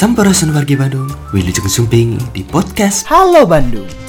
Sampurasun wargi Bandung, Wilujeng Sumping di podcast Halo Bandung.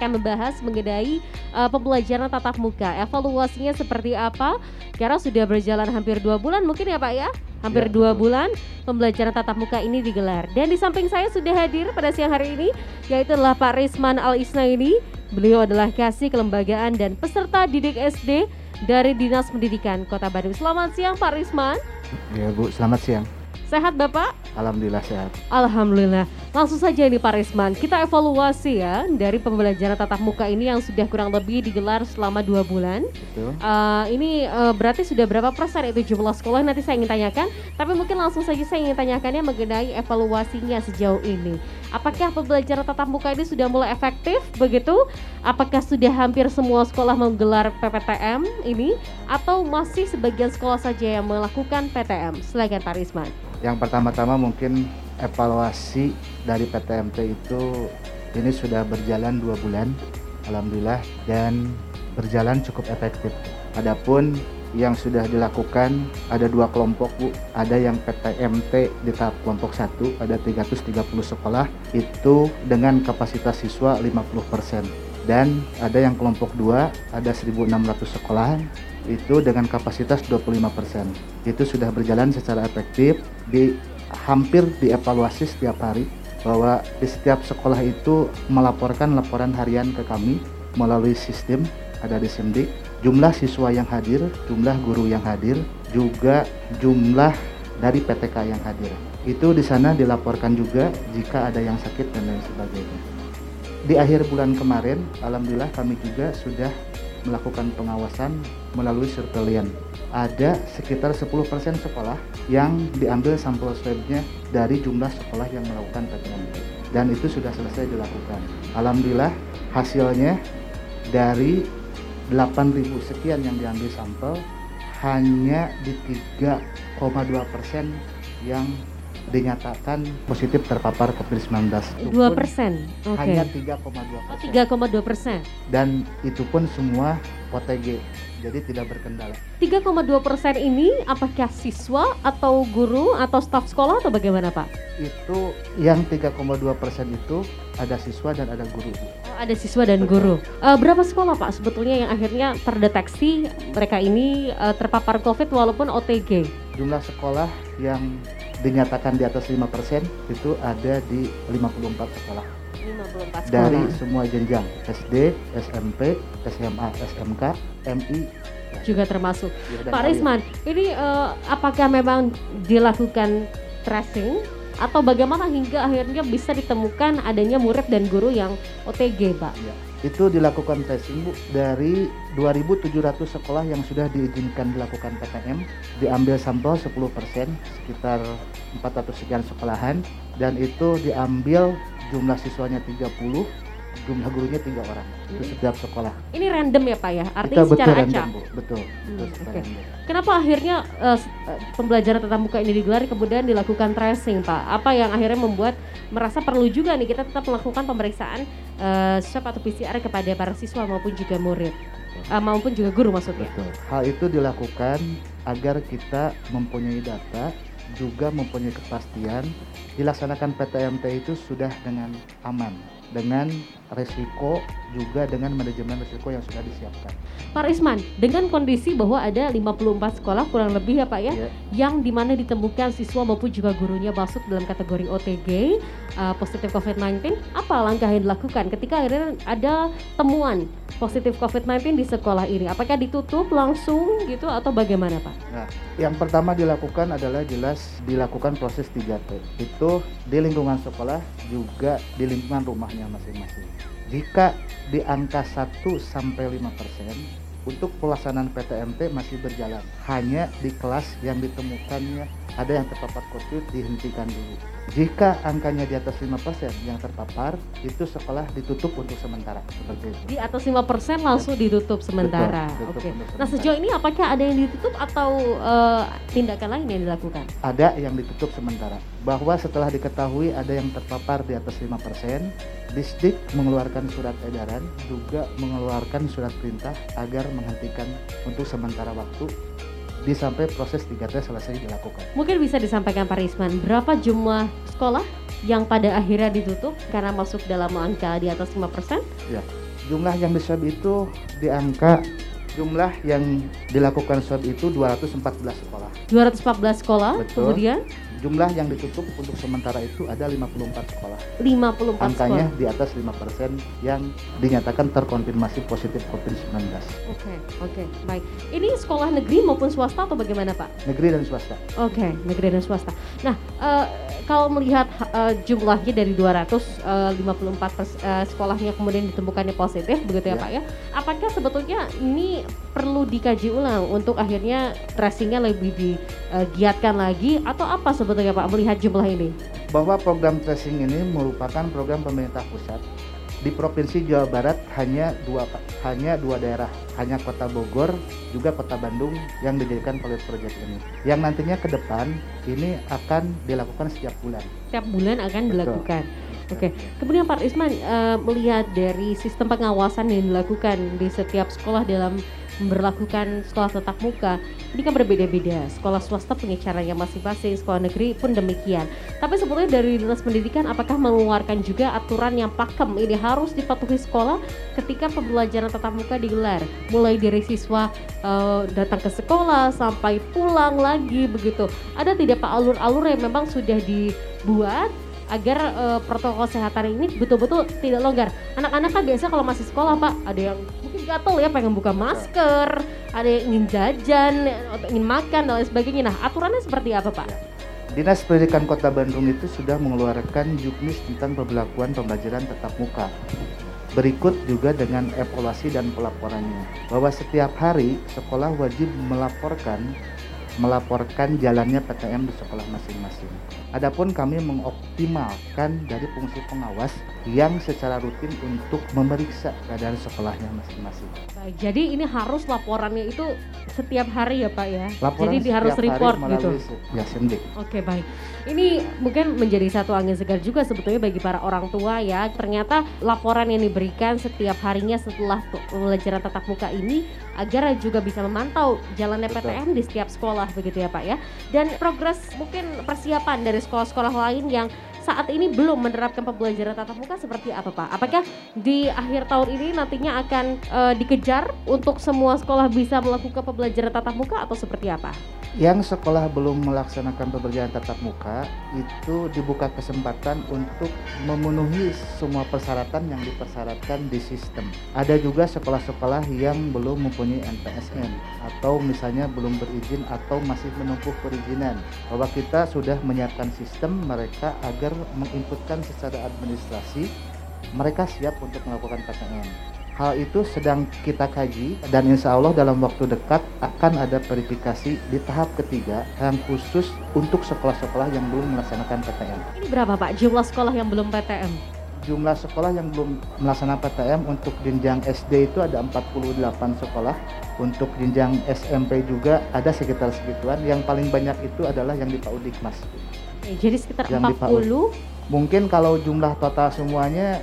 Akan membahas mengenai uh, pembelajaran tatap muka. Evaluasinya seperti apa? Karena sudah berjalan hampir dua bulan mungkin ya Pak ya? Hampir Ya, dua betul. bulan pembelajaran tatap muka ini digelar. Dan di samping saya sudah hadir pada siang hari ini yaitu adalah Pak Risman Al Isnaini. Beliau adalah kasih kelembagaan dan peserta didik SD dari Dinas Pendidikan Kota Bandung. Selamat siang Pak Risman. Ya Bu, selamat siang. Sehat Bapak? Alhamdulillah sehat. Alhamdulillah. Langsung saja nih Pak Risman, kita evaluasi ya dari pembelajaran tatap muka ini yang sudah kurang lebih digelar selama dua bulan. Betul. Eh, ini eh, berarti sudah berapa persen itu jumlah sekolah nanti saya ingin tanyakan. Tapi mungkin langsung saja saya ingin tanyakannya mengenai evaluasinya sejauh ini. Apakah pembelajaran tatap muka ini sudah mulai efektif begitu? Apakah sudah hampir semua sekolah menggelar PPTM ini atau masih sebagian sekolah saja yang melakukan PTM? Silakan Pak Risman. Yang pertama-tama mungkin evaluasi dari PTMT itu ini sudah berjalan dua bulan, alhamdulillah dan berjalan cukup efektif. Adapun yang sudah dilakukan ada dua kelompok bu, ada yang PTMT di tahap kelompok satu ada 330 sekolah. Itu dengan kapasitas siswa 50% dan ada yang kelompok dua ada 1.600 sekolahan itu dengan kapasitas 25%. Itu sudah berjalan secara efektif di hampir dievaluasi setiap hari bahwa di setiap sekolah itu melaporkan laporan harian ke kami melalui sistem ada di Simdik jumlah siswa yang hadir, jumlah guru yang hadir, juga jumlah dari PTK yang hadir. Itu di sana dilaporkan juga jika ada yang sakit dan lain sebagainya. Di akhir bulan kemarin, alhamdulillah kami juga sudah melakukan pengawasan melalui surveillance. Ada sekitar 10% sekolah yang diambil sampel swabnya dari jumlah sekolah yang melakukan PTMT. Dan itu sudah selesai dilakukan. Alhamdulillah hasilnya dari 8.000 sekian yang diambil sampel hanya di 3,2% yang dinyatakan positif terpapar COVID-19. Itu Dua pun persen, oke. Hanya Oh, 3,2 3,2 persen. dan itu pun semua OTG jadi tidak berkendala 3,2 persen ini apakah siswa atau guru atau staf sekolah atau bagaimana Pak? itu yang 3,2 persen itu ada siswa dan ada guru. Oh, ada siswa dan Betul. guru. Eh, berapa sekolah Pak sebetulnya yang akhirnya terdeteksi mereka ini eh, terpapar COVID walaupun OTG? jumlah sekolah yang dinyatakan di atas 5 persen itu ada di 54 sekolah 54 sekolah. dari semua jenjang SD, SMP, SMA, SMK, MI juga termasuk. ya, Pak. Risman, ini eh, apakah memang dilakukan tracing atau bagaimana hingga akhirnya bisa ditemukan adanya murid dan guru yang OTG, Pak? Ya, itu dilakukan tracing Bu dari 2.700 sekolah yang sudah diizinkan dilakukan PTM diambil sampel 10% sekitar 400 sekian sekolahan dan itu diambil jumlah siswanya 30 jumlah gurunya tiga orang itu Hmm. setiap sekolah Ini random ya, Pak ya? kita Artinya betul secara random acak. Bu betul betul Hmm, secara oke. random. Kenapa akhirnya eh, pembelajaran tatap muka ini digelar kemudian dilakukan tracing, Pak? Apa yang akhirnya membuat merasa perlu juga nih kita tetap melakukan pemeriksaan eh, swab atau PCR kepada para siswa maupun juga murid Eh, maupun juga guru maksudnya? Betul. Hal itu dilakukan agar kita mempunyai data, juga mempunyai kepastian dilaksanakan PTMT itu sudah dengan aman, dengan resiko juga dengan manajemen resiko yang sudah disiapkan. Pak Risman, dengan kondisi bahwa ada 54 sekolah kurang lebih ya Pak ya, Ya. yang di mana ditemukan siswa maupun juga gurunya masuk dalam kategori OTG uh, positif COVID-19, apa langkah yang dilakukan ketika akhirnya ada temuan positif COVID-19 di sekolah ini? Apakah ditutup langsung gitu atau bagaimana Pak? Nah, yang pertama dilakukan adalah jelas dilakukan proses 3T. Itu di lingkungan sekolah juga di lingkungan rumahnya masing-masing. Jika di angka 1 sampai 5 persen untuk pelaksanaan PTMT masih berjalan hanya di kelas yang ditemukannya ada yang terpapar COVID dihentikan dulu. Jika angkanya di atas 5% yang terpapar, itu sekolah ditutup untuk sementara seperti itu. Di atas 5% langsung ditutup sementara. Betul, Oke. Nah, sementara. sejauh ini apakah ada yang ditutup atau eh, tindakan lain yang dilakukan? Ada yang ditutup sementara. Bahwa setelah diketahui ada yang terpapar di atas 5%, Disdik mengeluarkan surat edaran juga mengeluarkan surat perintah agar menghentikan untuk sementara waktu di sampai proses 3T selesai dilakukan. Mungkin bisa disampaikan Pak Risman, berapa jumlah sekolah yang pada akhirnya ditutup karena masuk dalam angka di atas 5%? Jumlah yang di swab itu di angka jumlah yang dilakukan swab itu 214 sekolah. 214 sekolah, Betul. kemudian Jumlah yang ditutup untuk sementara itu ada 54 sekolah. 54 Angkanya sekolah. di atas 5% yang dinyatakan terkonfirmasi positif COVID-19. Oke, oke, baik. Ini sekolah negeri maupun swasta atau bagaimana Pak? Negeri dan swasta. Oke, negeri dan swasta. Nah, eh, kalau melihat eh, jumlahnya dari 254 pers- eh, sekolahnya kemudian ditemukannya positif, begitu ya, Ya. Pak ya? Apakah sebetulnya ini perlu dikaji ulang untuk akhirnya tracingnya lebih digiatkan lagi atau apa sebetulnya Pak melihat jumlah ini? bahwa program tracing ini merupakan program pemerintah pusat di provinsi Jawa Barat hanya dua hanya dua daerah hanya kota Bogor juga kota Bandung yang dijadikan pilot project ini yang nantinya ke depan ini akan dilakukan setiap bulan Setiap bulan akan Betul. dilakukan. Oke, kemudian Pak Isman eh, melihat dari sistem pengawasan yang dilakukan di setiap sekolah dalam memperlakukan sekolah tatap muka, ini kan berbeda-beda. Sekolah swasta punya caranya masing-masing, sekolah negeri pun demikian. Tapi sebetulnya dari dinas pendidikan, apakah mengeluarkan juga aturan yang pakem ini harus dipatuhi sekolah ketika pembelajaran tatap muka digelar, mulai dari siswa eh, datang ke sekolah sampai pulang lagi begitu. Ada tidak Pak alur-alur yang memang sudah dibuat agar eh, protokol kesehatan ini betul-betul tidak longgar. Anak-anak kan biasa kalau masih sekolah Pak, ada yang mungkin gatel ya pengen buka masker, ada yang ingin jajan, ingin makan dan lain sebagainya. Nah, aturannya seperti apa Pak? Dinas Pendidikan Kota Bandung itu sudah mengeluarkan juknis tentang pembelakuan pembelajaran tatap muka. Berikut juga dengan evaluasi dan pelaporannya. Bahwa setiap hari sekolah wajib melaporkan melaporkan jalannya PTM di sekolah masing-masing. Adapun kami mengoptimalkan dari fungsi pengawas yang secara rutin untuk memeriksa keadaan sekolahnya masing-masing. Baik, jadi ini harus laporannya itu setiap hari ya Pak ya. Laporan jadi di harus setiap hari report gitu. ya Sendik. Oke baik, ini mungkin menjadi satu angin segar juga sebetulnya bagi para orang tua ya. Ternyata laporan yang diberikan setiap harinya setelah pe- pembelajaran tatap muka ini agar juga bisa memantau jalannya Betul. PTM di setiap sekolah begitu ya Pak ya. Dan progres mungkin persiapan dari sekolah-sekolah lain yang saat ini belum menerapkan pembelajaran tatap muka seperti apa Pak? Apakah di akhir tahun ini nantinya akan eh, dikejar untuk semua sekolah bisa melakukan pembelajaran tatap muka atau seperti apa? Yang sekolah belum melaksanakan pembelajaran tatap muka itu dibuka kesempatan untuk memenuhi semua persyaratan yang dipersyaratkan di sistem. Ada juga sekolah-sekolah yang belum mempunyai NPSN atau misalnya belum berizin atau masih menempuh perizinan. Bahwa kita sudah menyiapkan sistem mereka agar menginputkan secara administrasi mereka siap untuk melakukan PTM. Hal itu sedang kita kaji dan insya Allah dalam waktu dekat akan ada verifikasi di tahap ketiga yang khusus untuk sekolah-sekolah yang belum melaksanakan PTM. Ini berapa Pak jumlah sekolah yang belum PTM? Jumlah sekolah yang belum melaksanakan PTM untuk jenjang SD itu ada 48 sekolah. Untuk jenjang SMP juga ada sekitar segituan. Yang paling banyak itu adalah yang di Paudikmas. Oke, jadi sekitar Yang di 40, Mungkin kalau jumlah total semuanya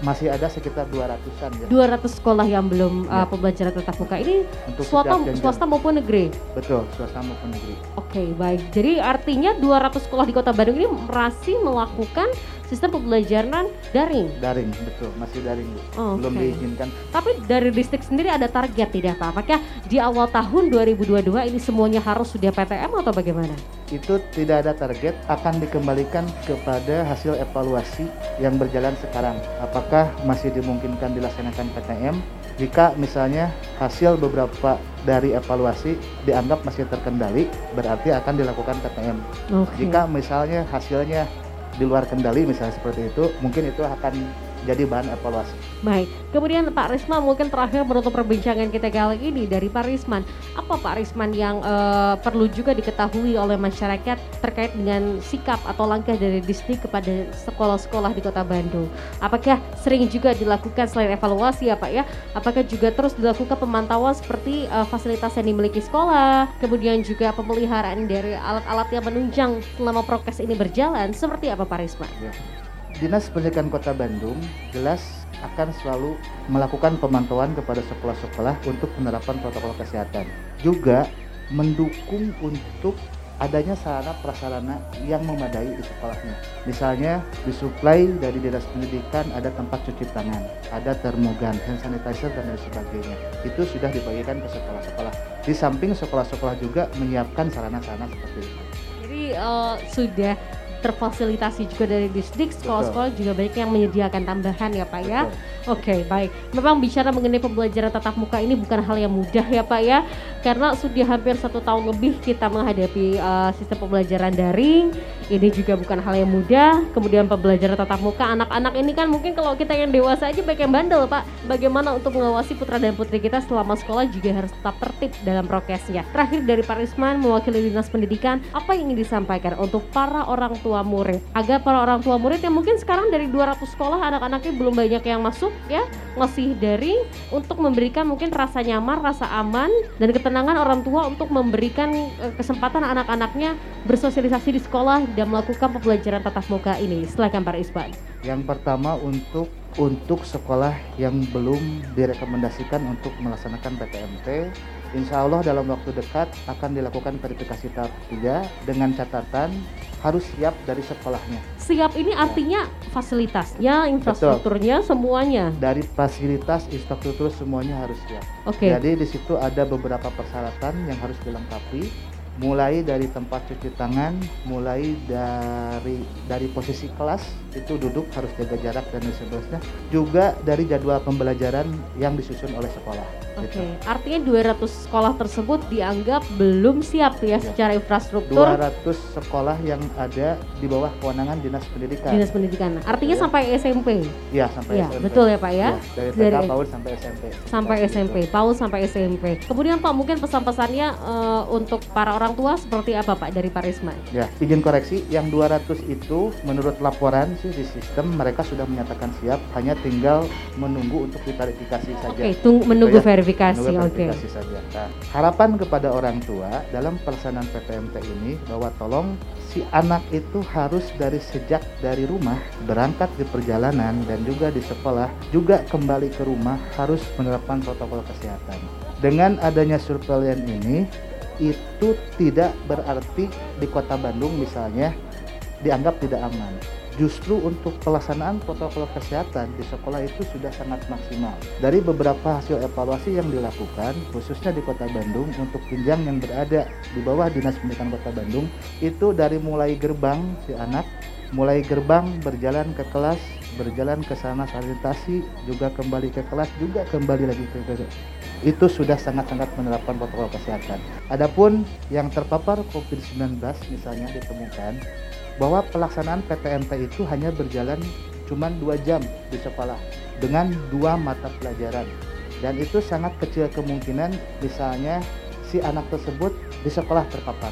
masih ada sekitar 200-an ya 200 sekolah yang belum uh, Ya. pembelajaran tatap muka. Ini untuk swasta, swasta maupun negeri. Betul, swasta maupun negeri. Oke, baik. Jadi artinya 200 sekolah di Kota Bandung ini masih melakukan sistem pembelajaran daring. Daring, betul, masih daring. Bu. Oh, Belum diizinkan. Tapi dari distrik sendiri ada target tidak Pak? Apakah di awal tahun 2022 ini semuanya harus sudah PTM atau bagaimana? Itu tidak ada target, akan dikembalikan kepada hasil evaluasi yang berjalan sekarang. Apakah masih dimungkinkan dilaksanakan PTM? Jika misalnya hasil beberapa dari evaluasi dianggap masih terkendali, berarti akan dilakukan PTM. Oke. Jika misalnya hasilnya di luar kendali misalnya seperti itu, mungkin itu akan jadi bahan evaluasi. Baik, kemudian Pak Risman mungkin terakhir menutup perbincangan kita kali ini dari Pak Risman. Apa Pak Risman yang uh, perlu juga diketahui oleh masyarakat terkait dengan sikap atau langkah dari Disney kepada sekolah-sekolah di Kota Bandung? Apakah sering juga dilakukan selain evaluasi ya Pak ya? Apakah juga terus dilakukan pemantauan seperti uh, fasilitas yang dimiliki sekolah, kemudian juga pemeliharaan dari alat-alat yang menunjang selama prokes ini berjalan? Seperti apa Pak Risman? Ya. Dinas Pendidikan Kota Bandung jelas akan selalu melakukan pemantauan kepada sekolah-sekolah untuk penerapan protokol kesehatan. Juga mendukung untuk adanya sarana prasarana yang memadai di sekolahnya. Misalnya disuplai dari dinas pendidikan ada tempat cuci tangan, ada termogan, hand sanitizer dan lain sebagainya. Itu sudah dibagikan ke sekolah-sekolah. Di samping sekolah-sekolah juga menyiapkan sarana-sarana seperti itu. Jadi uh, sudah terfasilitasi juga dari distrik sekolah-sekolah juga banyak yang menyediakan tambahan ya Pak ya. Oke okay, baik. Memang bicara mengenai pembelajaran tatap muka ini bukan hal yang mudah ya Pak ya, karena sudah hampir satu tahun lebih kita menghadapi uh, sistem pembelajaran daring. Ini juga bukan hal yang mudah. Kemudian pembelajaran tatap muka anak-anak ini kan mungkin kalau kita yang dewasa aja banyak yang bandel Pak. Bagaimana untuk mengawasi putra dan putri kita selama sekolah juga harus tetap tertib dalam prokesnya. Terakhir dari Pak Risman mewakili dinas pendidikan, apa yang ingin disampaikan untuk para orang tua murid agar para orang tua murid yang mungkin sekarang dari 200 sekolah anak-anaknya belum banyak yang masuk ya ngasih daring untuk memberikan mungkin rasa nyaman, rasa aman dan ketenangan orang tua untuk memberikan uh, kesempatan anak-anaknya bersosialisasi di sekolah dan melakukan pembelajaran tatap muka ini. Silakan Pak Isban. Yang pertama untuk untuk sekolah yang belum direkomendasikan untuk melaksanakan PTMT Insya Allah dalam waktu dekat akan dilakukan verifikasi tahap 3 dengan catatan harus siap dari sekolahnya. Siap ini artinya fasilitasnya, infrastrukturnya, Betul. semuanya. Dari fasilitas, infrastruktur semuanya harus siap. Oke. Okay. Jadi di situ ada beberapa persyaratan yang harus dilengkapi mulai dari tempat cuci tangan, mulai dari dari posisi kelas itu duduk harus jaga jarak dan seterusnya, juga dari jadwal pembelajaran yang disusun oleh sekolah. Oke, okay. gitu. artinya 200 sekolah tersebut dianggap belum siap ya, ya secara infrastruktur. 200 sekolah yang ada di bawah kewenangan Dinas Pendidikan. Dinas Pendidikan. Artinya ya. sampai SMP. Iya, sampai ya, SMP. betul ya, Pak ya. ya dari TK dari, PAUD sampai SMP. Sampai gitu. SMP, PAUD sampai SMP. Kemudian Pak, mungkin pesan-pesannya uh, untuk para orang tua seperti apa Pak dari Pak Risma? Ya, izin koreksi, yang 200 itu menurut laporan sih di sistem mereka sudah menyatakan siap, hanya tinggal menunggu untuk diverifikasi saja. Oke, okay, menunggu gitu ya. Verifikasi verifikasi okay. saja. Nah, harapan kepada orang tua dalam pelaksanaan PTMT ini bahwa tolong si anak itu harus dari sejak dari rumah berangkat di perjalanan dan juga di sekolah juga kembali ke rumah harus menerapkan protokol kesehatan. Dengan adanya surveillance ini itu tidak berarti di Kota Bandung misalnya dianggap tidak aman justru untuk pelaksanaan protokol kesehatan di sekolah itu sudah sangat maksimal. Dari beberapa hasil evaluasi yang dilakukan, khususnya di Kota Bandung, untuk jenjang yang berada di bawah Dinas Pendidikan Kota Bandung, itu dari mulai gerbang si anak, mulai gerbang berjalan ke kelas, berjalan ke sana sanitasi, juga kembali ke kelas, juga kembali lagi ke kelas itu sudah sangat-sangat menerapkan protokol kesehatan. Adapun yang terpapar COVID-19 misalnya ditemukan bahwa pelaksanaan PTMT itu hanya berjalan cuma dua jam di sekolah dengan dua mata pelajaran dan itu sangat kecil kemungkinan misalnya si anak tersebut di sekolah terpapar.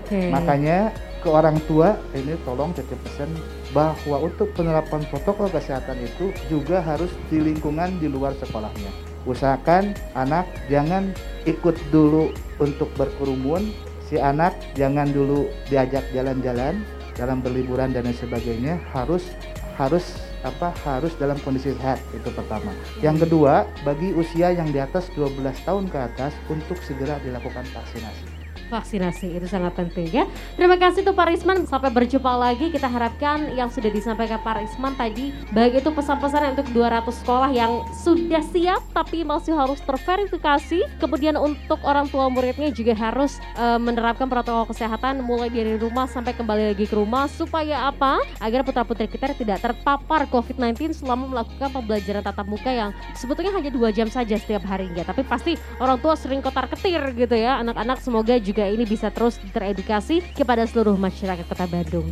Okay. Makanya ke orang tua ini tolong titip pesan bahwa untuk penerapan protokol kesehatan itu juga harus di lingkungan di luar sekolahnya. Usahakan anak jangan ikut dulu untuk berkerumun, si anak jangan dulu diajak jalan-jalan, dalam berliburan dan lain sebagainya harus harus apa harus dalam kondisi sehat itu pertama. Yang kedua, bagi usia yang di atas 12 tahun ke atas untuk segera dilakukan vaksinasi vaksinasi itu sangat penting ya. Terima kasih tuh Pak Risman. Sampai berjumpa lagi. Kita harapkan yang sudah disampaikan Pak Risman tadi baik itu pesan-pesan untuk 200 sekolah yang sudah siap tapi masih harus terverifikasi. Kemudian untuk orang tua muridnya juga harus uh, menerapkan protokol kesehatan mulai dari rumah sampai kembali lagi ke rumah supaya apa? Agar putra-putri kita tidak terpapar COVID-19 selama melakukan pembelajaran tatap muka yang sebetulnya hanya dua jam saja setiap harinya. Tapi pasti orang tua sering kotar ketir gitu ya. Anak-anak semoga juga ini bisa terus teredukasi kepada seluruh masyarakat Kota Bandung.